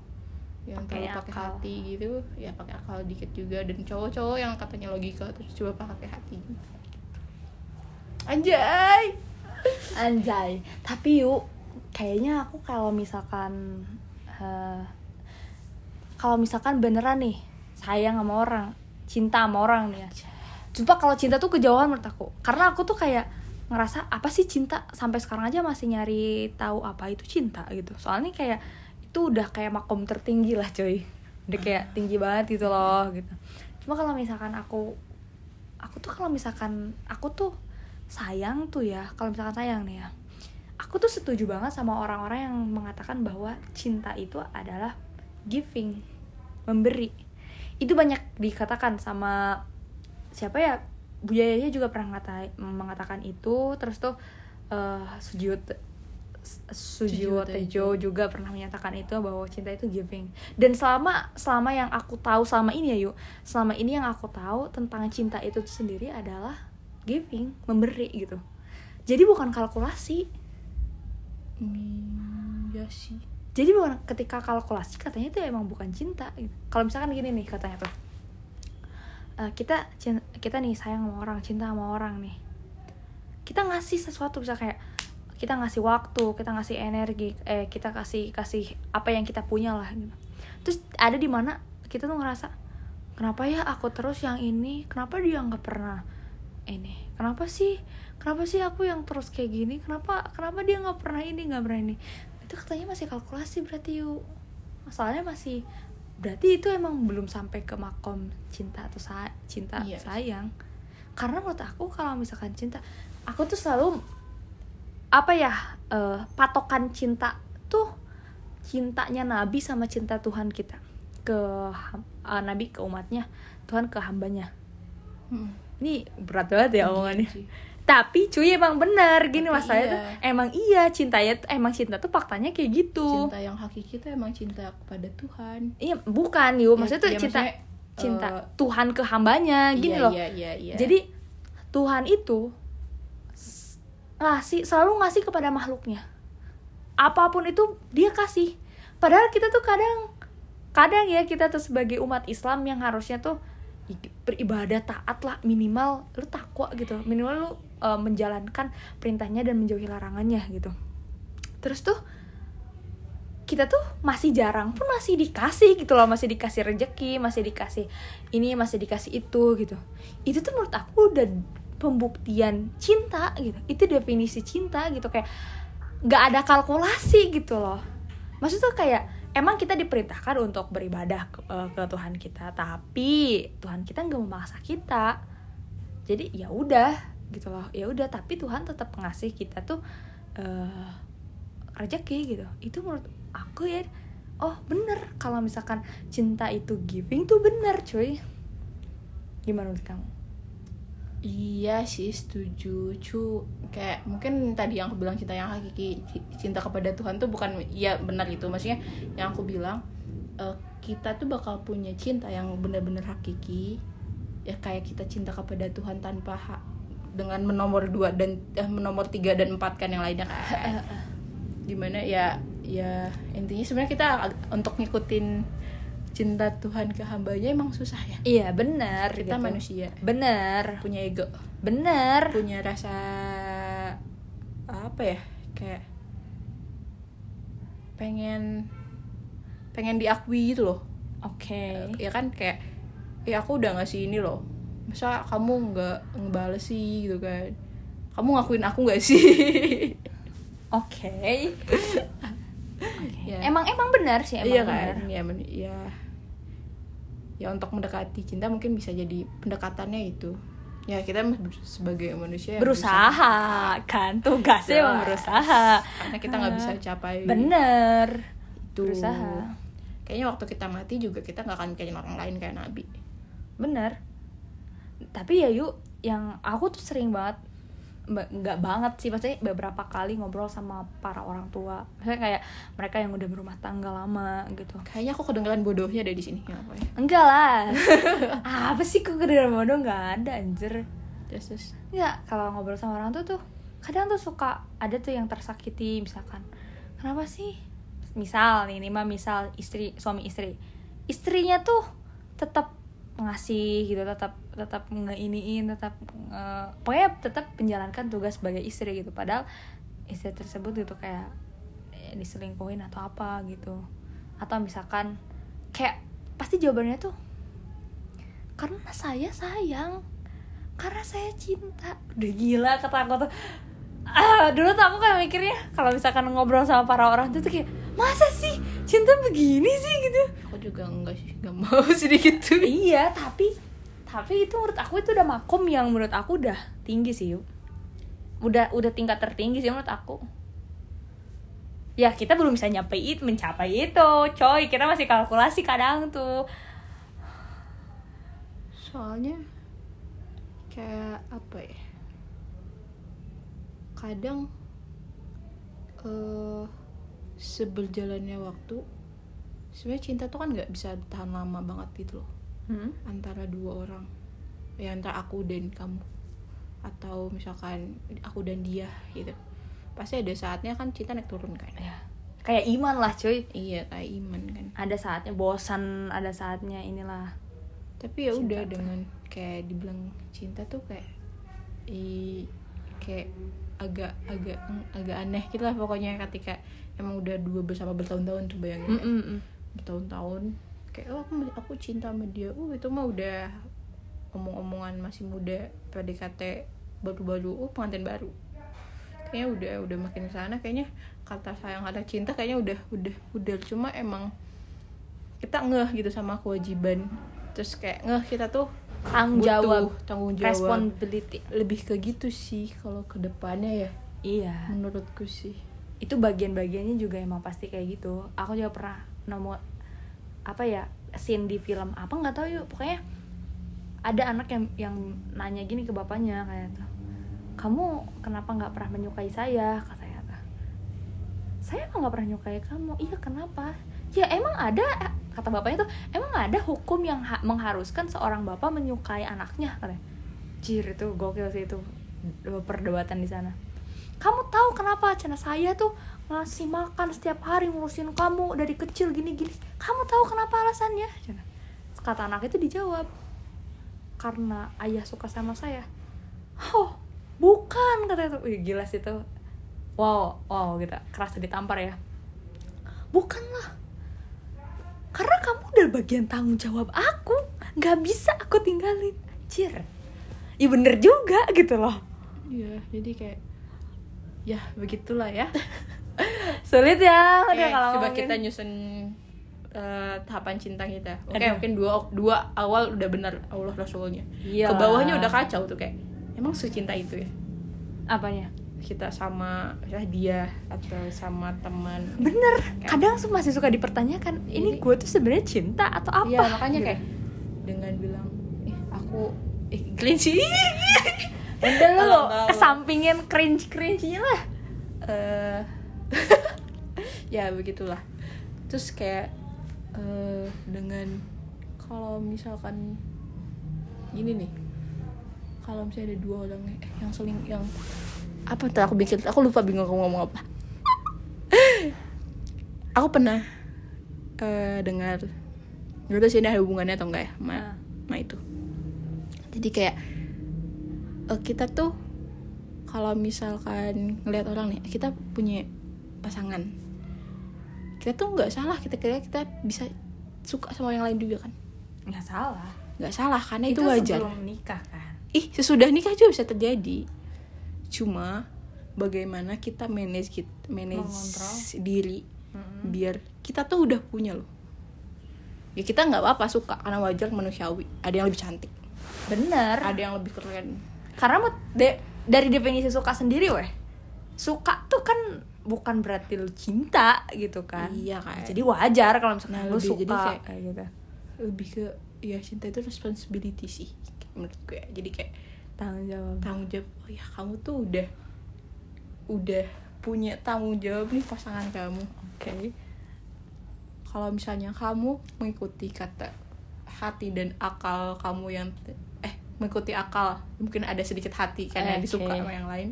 yang Pakai terlalu pakai hati gitu ya pakai akal dikit juga. Dan cowok-cowok yang katanya logika terus coba pakai hati. Anjay! Anjay, tapi yuk kayaknya aku kalau misalkan eh, kalau misalkan beneran nih sayang sama orang, cinta sama orang nih ya. Sumpah kalau cinta tuh kejauhan menurut aku. Karena aku tuh kayak ngerasa apa sih cinta sampai sekarang aja masih nyari tahu apa itu cinta gitu. Soalnya kayak itu udah kayak makom tertinggi lah coy. Udah kayak tinggi banget gitu loh gitu. Cuma kalau misalkan aku aku tuh kalau misalkan aku tuh sayang tuh ya kalau misalkan sayang nih ya aku tuh setuju banget sama orang-orang yang mengatakan bahwa cinta itu adalah giving memberi itu banyak dikatakan sama siapa ya Buyaya juga pernah ngata- mengatakan itu terus tuh Te- Sujiwo Sujiwo Tejo juga pernah menyatakan itu bahwa cinta itu giving. Dan selama selama yang aku tahu selama ini ya yuk selama ini yang aku tahu tentang cinta itu sendiri adalah giving memberi gitu. Jadi bukan kalkulasi. Hmm, ya sih. Jadi bukan ketika kalkulasi katanya itu emang bukan cinta gitu. kalau misalkan gini nih katanya tuh eh, kita kita nih sayang sama orang cinta sama orang nih. Kita ngasih sesuatu bisa kayak kita ngasih waktu kita ngasih energi eh kita kasih kasih apa yang kita punya lah gitu. Terus ada di mana kita tuh ngerasa kenapa ya aku terus yang ini? Kenapa dia nggak pernah ini? Kenapa sih kenapa sih aku yang terus kayak gini? Kenapa kenapa dia nggak pernah ini nggak pernah ini? Itu katanya masih kalkulasi berarti yuk. Masalahnya masih berarti itu emang belum sampai ke makom cinta atau sa cinta Iya. sayang karena menurut aku kalau misalkan cinta aku tuh selalu apa ya eh, patokan cinta tuh cintanya nabi sama cinta Tuhan kita ke eh, nabi ke umatnya Tuhan ke hambanya Hmm. ini berat banget ya omongannya Iya sih. Tapi cuy emang bener. Gini Tapi masalahnya iya. tuh emang iya cintanya tuh emang cinta tuh faktanya kayak gitu. Cinta yang hakiki itu emang cinta kepada Tuhan. Iya bukan yuk maksudnya tuh Ya, cinta maksudnya, cinta eh, Tuhan ke hambanya gini iya, loh. iya, iya, iya. jadi Tuhan itu ngasih selalu ngasih kepada makhluknya. Apa pun itu dia kasih. Padahal kita tuh kadang kadang ya kita tuh sebagai umat Islam yang harusnya tuh beribadah taat lah minimal lu takwa gitu. Minimal lu uh, menjalankan perintahnya dan menjauhi larangannya gitu. Terus tuh kita tuh masih jarang pun masih dikasih gitu loh masih dikasih rejeki masih dikasih ini masih dikasih itu gitu. Itu tuh menurut aku udah pembuktian cinta gitu. Itu definisi cinta gitu. Kayak nggak ada kalkulasi gitu loh. Maksudnya kayak emang kita diperintahkan untuk beribadah ke, eh, ke Tuhan kita tapi Tuhan kita nggak memaksa kita. Jadi ya udah gitu loh. Ya udah tapi Tuhan tetap ngasih kita tuh eh rezeki gitu. Itu menurut aku ya oh bener. Kalau misalkan cinta itu giving tuh bener cuy. Gimana menurut kamu? Iya sih setuju. Cu kayak mungkin tadi yang aku bilang cinta yang hakiki ci- cinta kepada Tuhan tuh bukan ya benar itu maksudnya yang aku bilang eh, kita tuh bakal punya cinta yang benar-benar hakiki. Ya kayak kita cinta kepada Tuhan tanpa ha- dengan menomor dua dan eh, menomor tiga dan empat kan yang lainnya kan. Gimana ya ya intinya sebenarnya kita untuk ngikutin cinta Tuhan ke hambanya emang susah ya. Iya bener kita gitu. manusia. Bener punya ego. Bener punya rasa apa ya kayak pengen pengen diakui gitu loh. Oke. Ya kan kayak ya aku udah ngasih ini loh masa kamu nggak ngebales sih gitu kan? Kamu ngakuin aku nggak sih? Oke. Oke. Ya. emang emang benar sih emang iya benar. Kan ya men- ya ya untuk mendekati cinta mungkin bisa jadi pendekatannya itu. Ya kita sebagai manusia berusaha kan? Tugasnya emang Jelas. berusaha. Karena kita nggak bisa capai bener itu. Berusaha. Kayaknya waktu kita mati juga kita nggak akan kayak orang lain kayak nabi. Bener tapi ya yuk yang aku tuh sering banget ba- nggak banget sih maksudnya beberapa kali ngobrol sama para orang tua. Maksudnya kayak mereka yang udah berumah tangga lama gitu. Kayaknya aku kedengeran bodohnya dari di sini. Kenapa ya? Enggak lah. Apa sih kok kedengeran bodoh? Nggak ada anjir. Terus terus. Enggak, kalau ngobrol sama orang tuh tuh kadang tuh suka ada tuh yang tersakiti misalkan kenapa sih? Misal nih ini mah misal istri suami istri. Istrinya tuh tetap ngasih gitu tetap tetap ngeiniin tetap nge- pokoknya tetap menjalankan tugas sebagai istri gitu. Padahal istri tersebut gitu kayak eh, diselingkuhin atau apa gitu. Atau misalkan kayak pasti jawabannya tuh karena saya sayang karena saya cinta. Udah gila kata aku tuh. Ah dulu tuh aku kayak mikirnya kalau misalkan ngobrol sama para orang tuh, tuh kayak masa sih cinta begini sih gitu. Aku juga enggak sih nggak mau sedikit tuh. Iya tapi tapi itu menurut aku itu udah makom yang menurut aku udah tinggi sih yuk. Udah udah tingkat tertinggi sih menurut aku. Ya kita belum bisa nyampe itu mencapai itu coy. Kita masih kalkulasi kadang tuh. Soalnya kayak apa ya? Kadang eh seberjalannya waktu sebenarnya cinta tuh kan nggak bisa tahan lama banget gitu loh. Hmm? antara dua orang. Ya antara aku dan kamu. Atau misalkan aku dan dia gitu. Pasti ada saatnya kan cinta naik turun kan. Ya kayak iman lah cuy. Iya kayak iman kan. Ada saatnya bosan ada saatnya inilah. Tapi ya Cinta udah dengan kayak dibilang cinta tuh kayak i kayak agak agak agak aneh gitu lah pokoknya ketika emang udah dua bersama bertahun-tahun tuh bayangin ya. Mm-mm. bertahun-tahun kayak oh aku, aku cinta sama dia uh itu mah udah omong-omongan masih muda PDKT baru-baru oh pengantin baru kayaknya udah udah makin sana kayaknya kata sayang kata cinta kayaknya udah udah udah cuma emang kita ngeh gitu sama kewajiban terus kayak ngeh kita tuh tanggung jawab. tanggung jawab. Responsibility. Lebih ke gitu sih kalau ke depannya ya. Iya. Menurutku sih. Itu bagian-bagiannya juga emang pasti kayak gitu. Aku juga pernah nemu apa ya scene di film apa nggak tahu yuk. Pokoknya ada anak yang yang nanya gini ke bapaknya kayak tuh kamu kenapa nggak pernah menyukai saya? Katanya tuh saya emang nggak pernah menyukai kamu. Iya kenapa? Ya emang ada kata bapaknya tuh emang ada hukum yang ha- mengharuskan seorang bapak menyukai anaknya? katanya. Jir itu gokil sih itu perdebatan di sana. Kamu tahu kenapa cina? Saya tuh ngasih makan setiap hari ngurusin kamu dari kecil gini gini kamu tahu kenapa alasannya? Cina. kata anak itu dijawab karena ayah suka sama saya. Oh bukan kata itu. Wih, gila sih itu. Wow wow gitu. Kerasa ditampar ya. Bukanlah karena kamu udah bagian tanggung jawab aku nggak bisa aku tinggalin Anjir Iya bener juga gitu loh iya jadi kayak ya begitulah ya Sulit ya udah kalau coba ngomongin. kita nyusun eh, tahapan cinta kita. Oke, Aduh. mungkin dua dua awal udah benar Allah Rasulnya. Iya. Ke bawahnya udah kacau tuh kayak. Emang secinta itu ya? Apanya? Kita sama ya dia atau sama teman. Bener, kadang su- masih suka dipertanyakan Ini gue tuh sebenarnya cinta atau apa? Iya, makanya Gitu. kayak dengan bilang, "Ih, aku eh cringe Udah lu Alam bawah. kesampingin cringe-cringe-nya lah eh ya begitulah terus kayak eh dengan kalau misalkan gini nih kalau misalnya ada dua orang eh, yang seling yang apa tuh aku bikin? Aku lupa bingung aku ngomong apa. Aku pernah eh dengar tahu sih ada hubungannya atau enggak ya sama, Ah. sama itu. Jadi kayak eh, kita tuh kalau misalkan ngelihat orang nih kita punya pasangan. Kita tuh nggak salah kita kira kita bisa suka sama yang lain juga kan? Nggak salah. Nggak salah karena itu, wajar. sebelum nikah kan? Ih sesudah nikah juga bisa terjadi cuma bagaimana kita manage kita manage Mengontrol. diri biar kita tuh udah punya loh. Ya kita nggak apa-apa suka. Karena wajar manusiawi. Ada yang lebih cantik. Bener. Ada yang lebih keren. Karena de- dari definisi suka sendiri weh. Suka tuh kan bukan berarti lu cinta gitu kan. Iya kan. Jadi wajar kalau misalnya Nah, lu lebih- suka. jadi kayak- kayak gitu. Lebih ke ya cinta itu responsibility sih menurut gue. Jadi kayak Tanggung jawab. Tanggung jawab. Oh ya kamu tuh udah udah punya tanggung jawab nih pasangan kamu. Oke. Kalau misalnya kamu mengikuti kata hati dan akal kamu yang eh mengikuti akal mungkin ada sedikit hati karena Oke. disuka sama yang lain.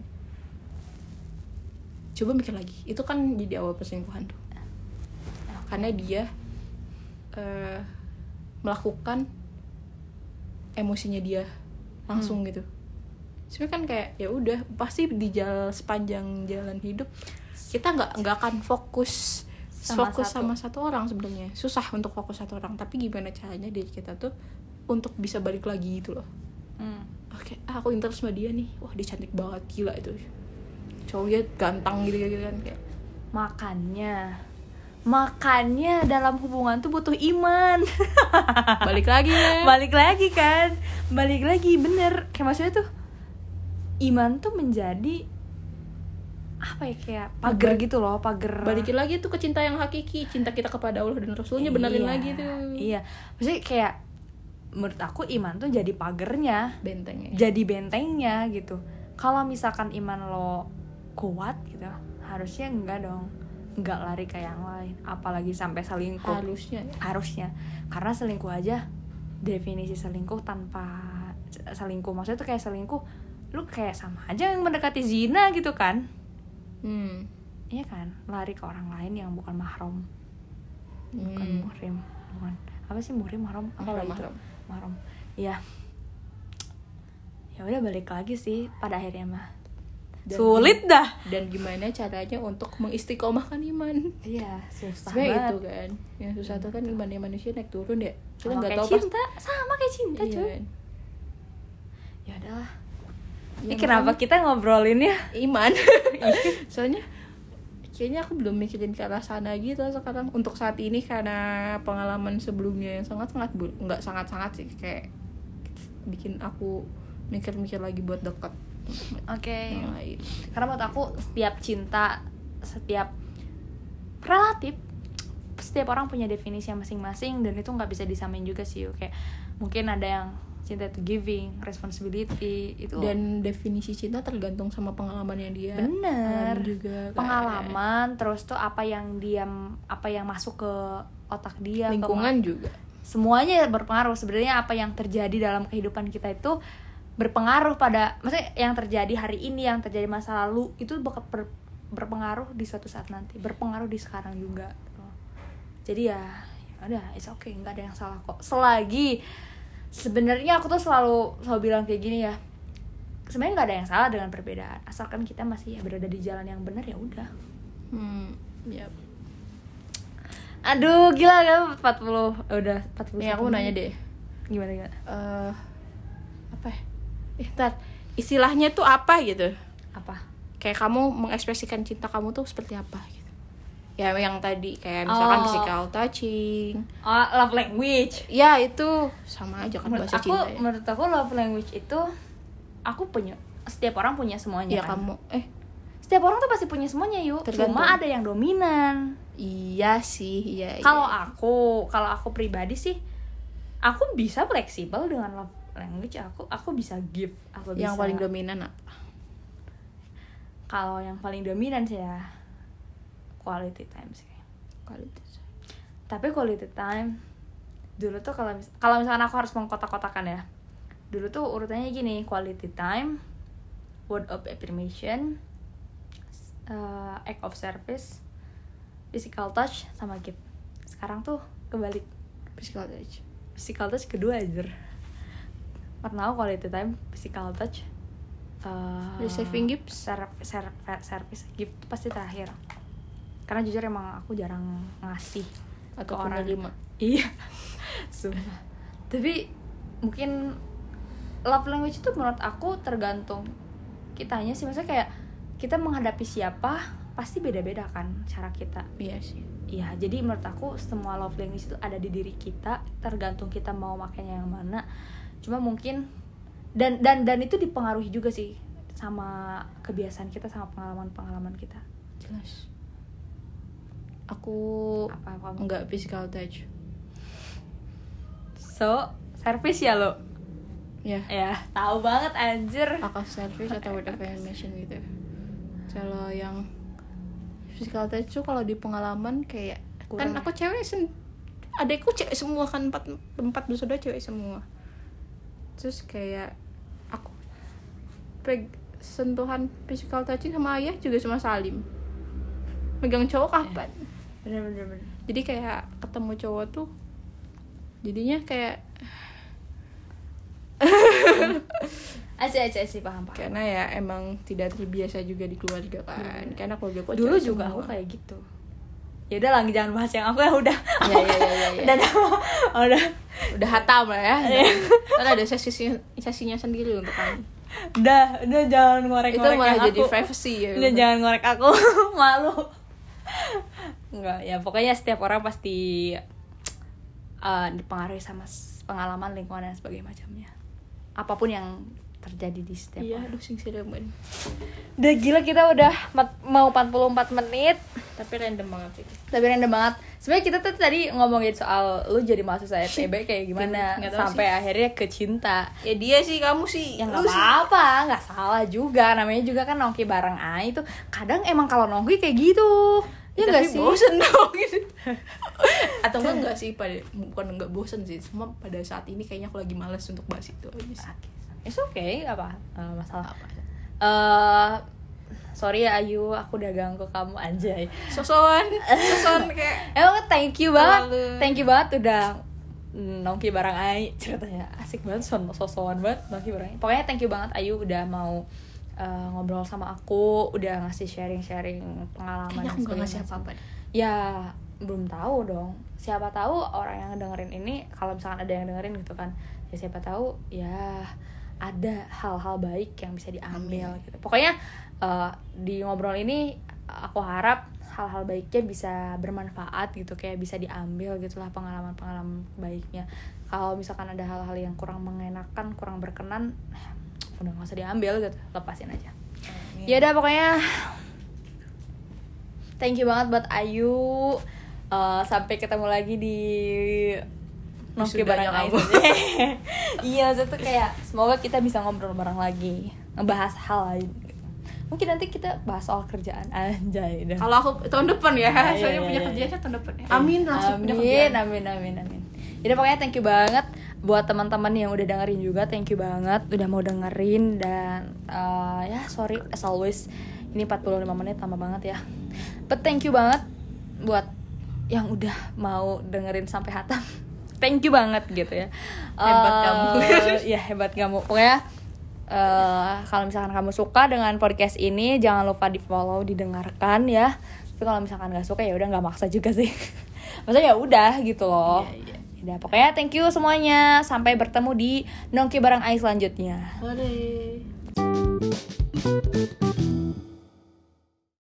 Coba mikir lagi itu kan jadi awal perselingkuhan tuh. Karena dia eh, melakukan emosinya dia langsung gitu sebenarnya kan kayak ya udah pasti di jalan sepanjang jalan hidup kita nggak nggak akan fokus Sama fokus satu. sama satu orang sebenarnya. Susah untuk fokus satu orang tapi gimana caranya diri kita tuh untuk bisa balik lagi gitu loh. Hmm. oke ah, aku interest sama dia nih. Wah dia cantik banget gila itu. Cowoknya ganteng gitu gitu kan kayak. Makannya. Makannya dalam hubungan tuh butuh iman. Balik lagi ya. Balik lagi kan. Balik lagi bener. Kayak maksudnya tuh Iman tuh menjadi Apa ya kayak pagar gitu loh Pagar. Balikin lagi tuh ke cinta yang hakiki cinta kita kepada Allah dan Rasulnya benerin Iya, lagi tuh. Iya. Maksudnya kayak Menurut aku iman tuh jadi pagernya bentengnya. Jadi bentengnya gitu. Kalau misalkan iman lo kuat gitu Harusnya enggak dong. Enggak lari ke yang lain. Apalagi sampai selingkuh. Harusnya ya. harusnya. Karena selingkuh aja definisi selingkuh tanpa selingkuh. Maksudnya tuh kayak selingkuh lu kayak sama aja yang mendekati zina gitu kan? Hmm. iya kan? Lari ke orang lain yang bukan mahram. Bukan Hmm. muhrim. Bukan. Apa sih muhrim mahram? Apa Mahram, lagi itu? mahram. mahram. Iya. Ya udah balik lagi sih pada akhirnya mah. Dan- sulit dah. dan gimana caranya untuk mengistiqomahkan iman? Iya susah sebenarnya banget. itu kan. Yang susah tuh kan imannya manusia naik turun ya. Kita nggak tahu pas cinta. Sama kayak cinta Iya cuy. kan? ya udahlah Ya, ini kenapa kita ngobrolin ya iman soalnya kayaknya aku belum mikirin ke arah sana gitu sekarang. Untuk saat ini karena pengalaman sebelumnya yang sangat sangat nggak sangat sangat sih kayak bikin aku mikir-mikir lagi buat deket. Oke. Lain. Karena menurut aku setiap cinta setiap relatif setiap orang punya definisi yang masing-masing dan itu nggak bisa disamain juga sih kayak mungkin ada yang cinta itu giving responsibility itu. Dan definisi cinta tergantung sama pengalamannya dia. Bener. Juga kan. pengalaman terus tuh apa yang dia apa yang masuk ke otak dia ke lingkungan juga. semuanya berpengaruh. Sebenarnya apa yang terjadi dalam kehidupan kita itu berpengaruh pada maksudnya yang terjadi hari ini yang terjadi masa lalu itu bakal ber- berpengaruh di suatu saat nanti. Berpengaruh di sekarang juga. Jadi ya ya udah it's okay. Nggak ada yang salah kok. Selagi sebenarnya aku tuh selalu selalu bilang kayak gini ya sebenarnya nggak ada yang salah dengan perbedaan. Asalkan kita masih ya berada di jalan yang benar ya udah. Hmm ya aduh gila kan 40 eh, udah 40 nih aku mau nanya deh. Gimana gimana? Eh apa ya? Eh, ntar, istilahnya tuh apa gitu? apa? Kayak kamu mengekspresikan cinta kamu tuh seperti apa? Ya yang tadi kayak misalkan Oh. physical touching. oh, love language Ya itu sama aja kan menurut bahasa aku cinta. Ya, menurut aku love language itu aku punya setiap orang punya semuanya ya kan kamu eh setiap orang tuh pasti punya semuanya yuk Tergantung. cuma ada yang dominan iya sih, iya. kalau iya. aku kalau aku pribadi sih aku bisa fleksibel dengan love language aku aku bisa give aku yang bisa paling dominan apa? kalau yang paling dominan sih ya quality time sih Kualitas. tapi quality time dulu tuh kalau mis kalau misalkan aku harus mengkotak-kotakan ya dulu tuh urutannya gini quality time word of affirmation uh, act of service physical touch sama gift sekarang tuh kebalik Physical touch. physical touch kedua aja pertama quality time physical touch uh, Receiving gifts? ser- ser- service gift pasti terakhir karena jujur emang aku jarang ngasih Atau ke orang penerima. iya sumpah tapi mungkin love language itu menurut aku tergantung kitanya sih maksudnya kayak kita menghadapi siapa pasti beda-beda kan cara kita Iya sih. Iya, jadi menurut aku semua love language itu ada di diri kita, tergantung kita mau makainya yang mana. Cuma mungkin dan dan dan itu dipengaruhi juga sih sama kebiasaan kita sama pengalaman-pengalaman kita. Jelas. Aku Apa apa. enggak physical touch. So, service ya lo. Ya. Ya, tahu banget anjir. akal service atau word of affirmation gitu kalau yang physical touch tuh kalau di pengalaman kayak Kurang kan ya? aku cewek sen adekku cewek semua kan empat empat bersaudara cewek semua terus kayak aku peg sentuhan physical touching sama ayah juga cuma salim megang cowok kapan Bener bener bener. jadi kayak ketemu cowok tuh jadinya kayak Asyik asyik asyik paham paham. karena ya emang tidak terbiasa juga di keluarga kan karena keluarga aku Dulu juga semua. aku kayak gitu. Ya udah lah jangan bahas yang aku ya udah. ya ya ya ya, ya. Dan udah udah hatam lah ya Iya. kan ada sesinya sesinya sendiri untuk kamu udah udah jangan ngorek itu malah jadi aku. privacy ya Udah jangan ngorek aku malu. Enggak, ya pokoknya setiap orang pasti uh, dipengaruhi sama pengalaman lingkungan dan sebagainya macamnya. Apa pun yang terjadi di setiap iya aduh sing siremen Udah gila kita udah mau 44 menit. Tapi random banget itu tapi random banget. Sebenarnya kita tuh tadi ngomongin soal lu jadi mahasiswa FTB kayak gimana sampai akhirnya ke cinta. Ya dia sih kamu sih. Ya Lu nggak sih. apa-apa nggak salah juga. Namanya juga kan nongki bareng Ai itu. Kadang emang kalau nongki kayak gitu ya Tapi nggak sih? bosen dong. Gitu atau enggak enggak sih? Pada bukan enggak bosen sih. Cuma pada saat ini kayaknya aku lagi males untuk bahas itu aja sih. It's okay, apa eh, masalah. apa eh sorry ya Ayu, aku udah ganggu kamu anjay. sosokan. Sosokan kayak. Emang thank you banget, Terlalu- thank you banget udah nongki bareng Ai. Ceritanya asik banget son sosokan banget nongki bareng Ai. pokoknya thank you banget Ayu udah mau eh, ngobrol sama aku udah ngasih sharing-sharing pengalaman Kayaknya aku nggak ngasih apa-apa deh. ya belum tahu dong. Siapa tahu orang yang dengerin ini kalau misalkan ada yang dengerin gitu kan ya siapa tahu ya ada hal-hal baik yang bisa diambil gitu. Pokoknya eh, di ngobrol ini aku harap hal-hal baiknya bisa bermanfaat gitu kayak bisa diambil gitulah pengalaman-pengalaman baiknya. Kalau misalkan ada hal-hal yang kurang mengenakan kurang berkenan udah nggak usah diambil gitu lepasin aja ya udah pokoknya thank you banget buat Ayu Eh, sampai ketemu lagi di Wisudanya bareng kamu. iya tuh kayak semoga kita bisa ngobrol bareng lagi ngebahas hal lain gitu. mungkin nanti kita bahas soal kerjaan anjay dah Kalau aku tahun depan ya, Iya, soalnya iya, punya iya. kerjanya tahun depan. ya. Amin langsung amin, kerjaan. amin, amin, amin. Jadi pokoknya thank you banget buat teman-teman yang udah dengerin juga, thank you banget udah mau dengerin dan uh, ya sorry as always ini 45 menit lama banget ya. But thank you banget buat yang udah mau dengerin sampai hatam. Thank you banget gitu ya. Hebat Eh, kamu. ya hebat kamu. Pokoknya eh, kalau misalkan kamu suka dengan podcast ini jangan lupa di follow didengarkan ya tapi kalau misalkan nggak suka ya udah nggak maksa juga sih maksudnya ya udah gitu loh Iya, iya. Udah, pokoknya thank you semuanya sampai bertemu di nongki bareng Ais selanjutnya Boleh.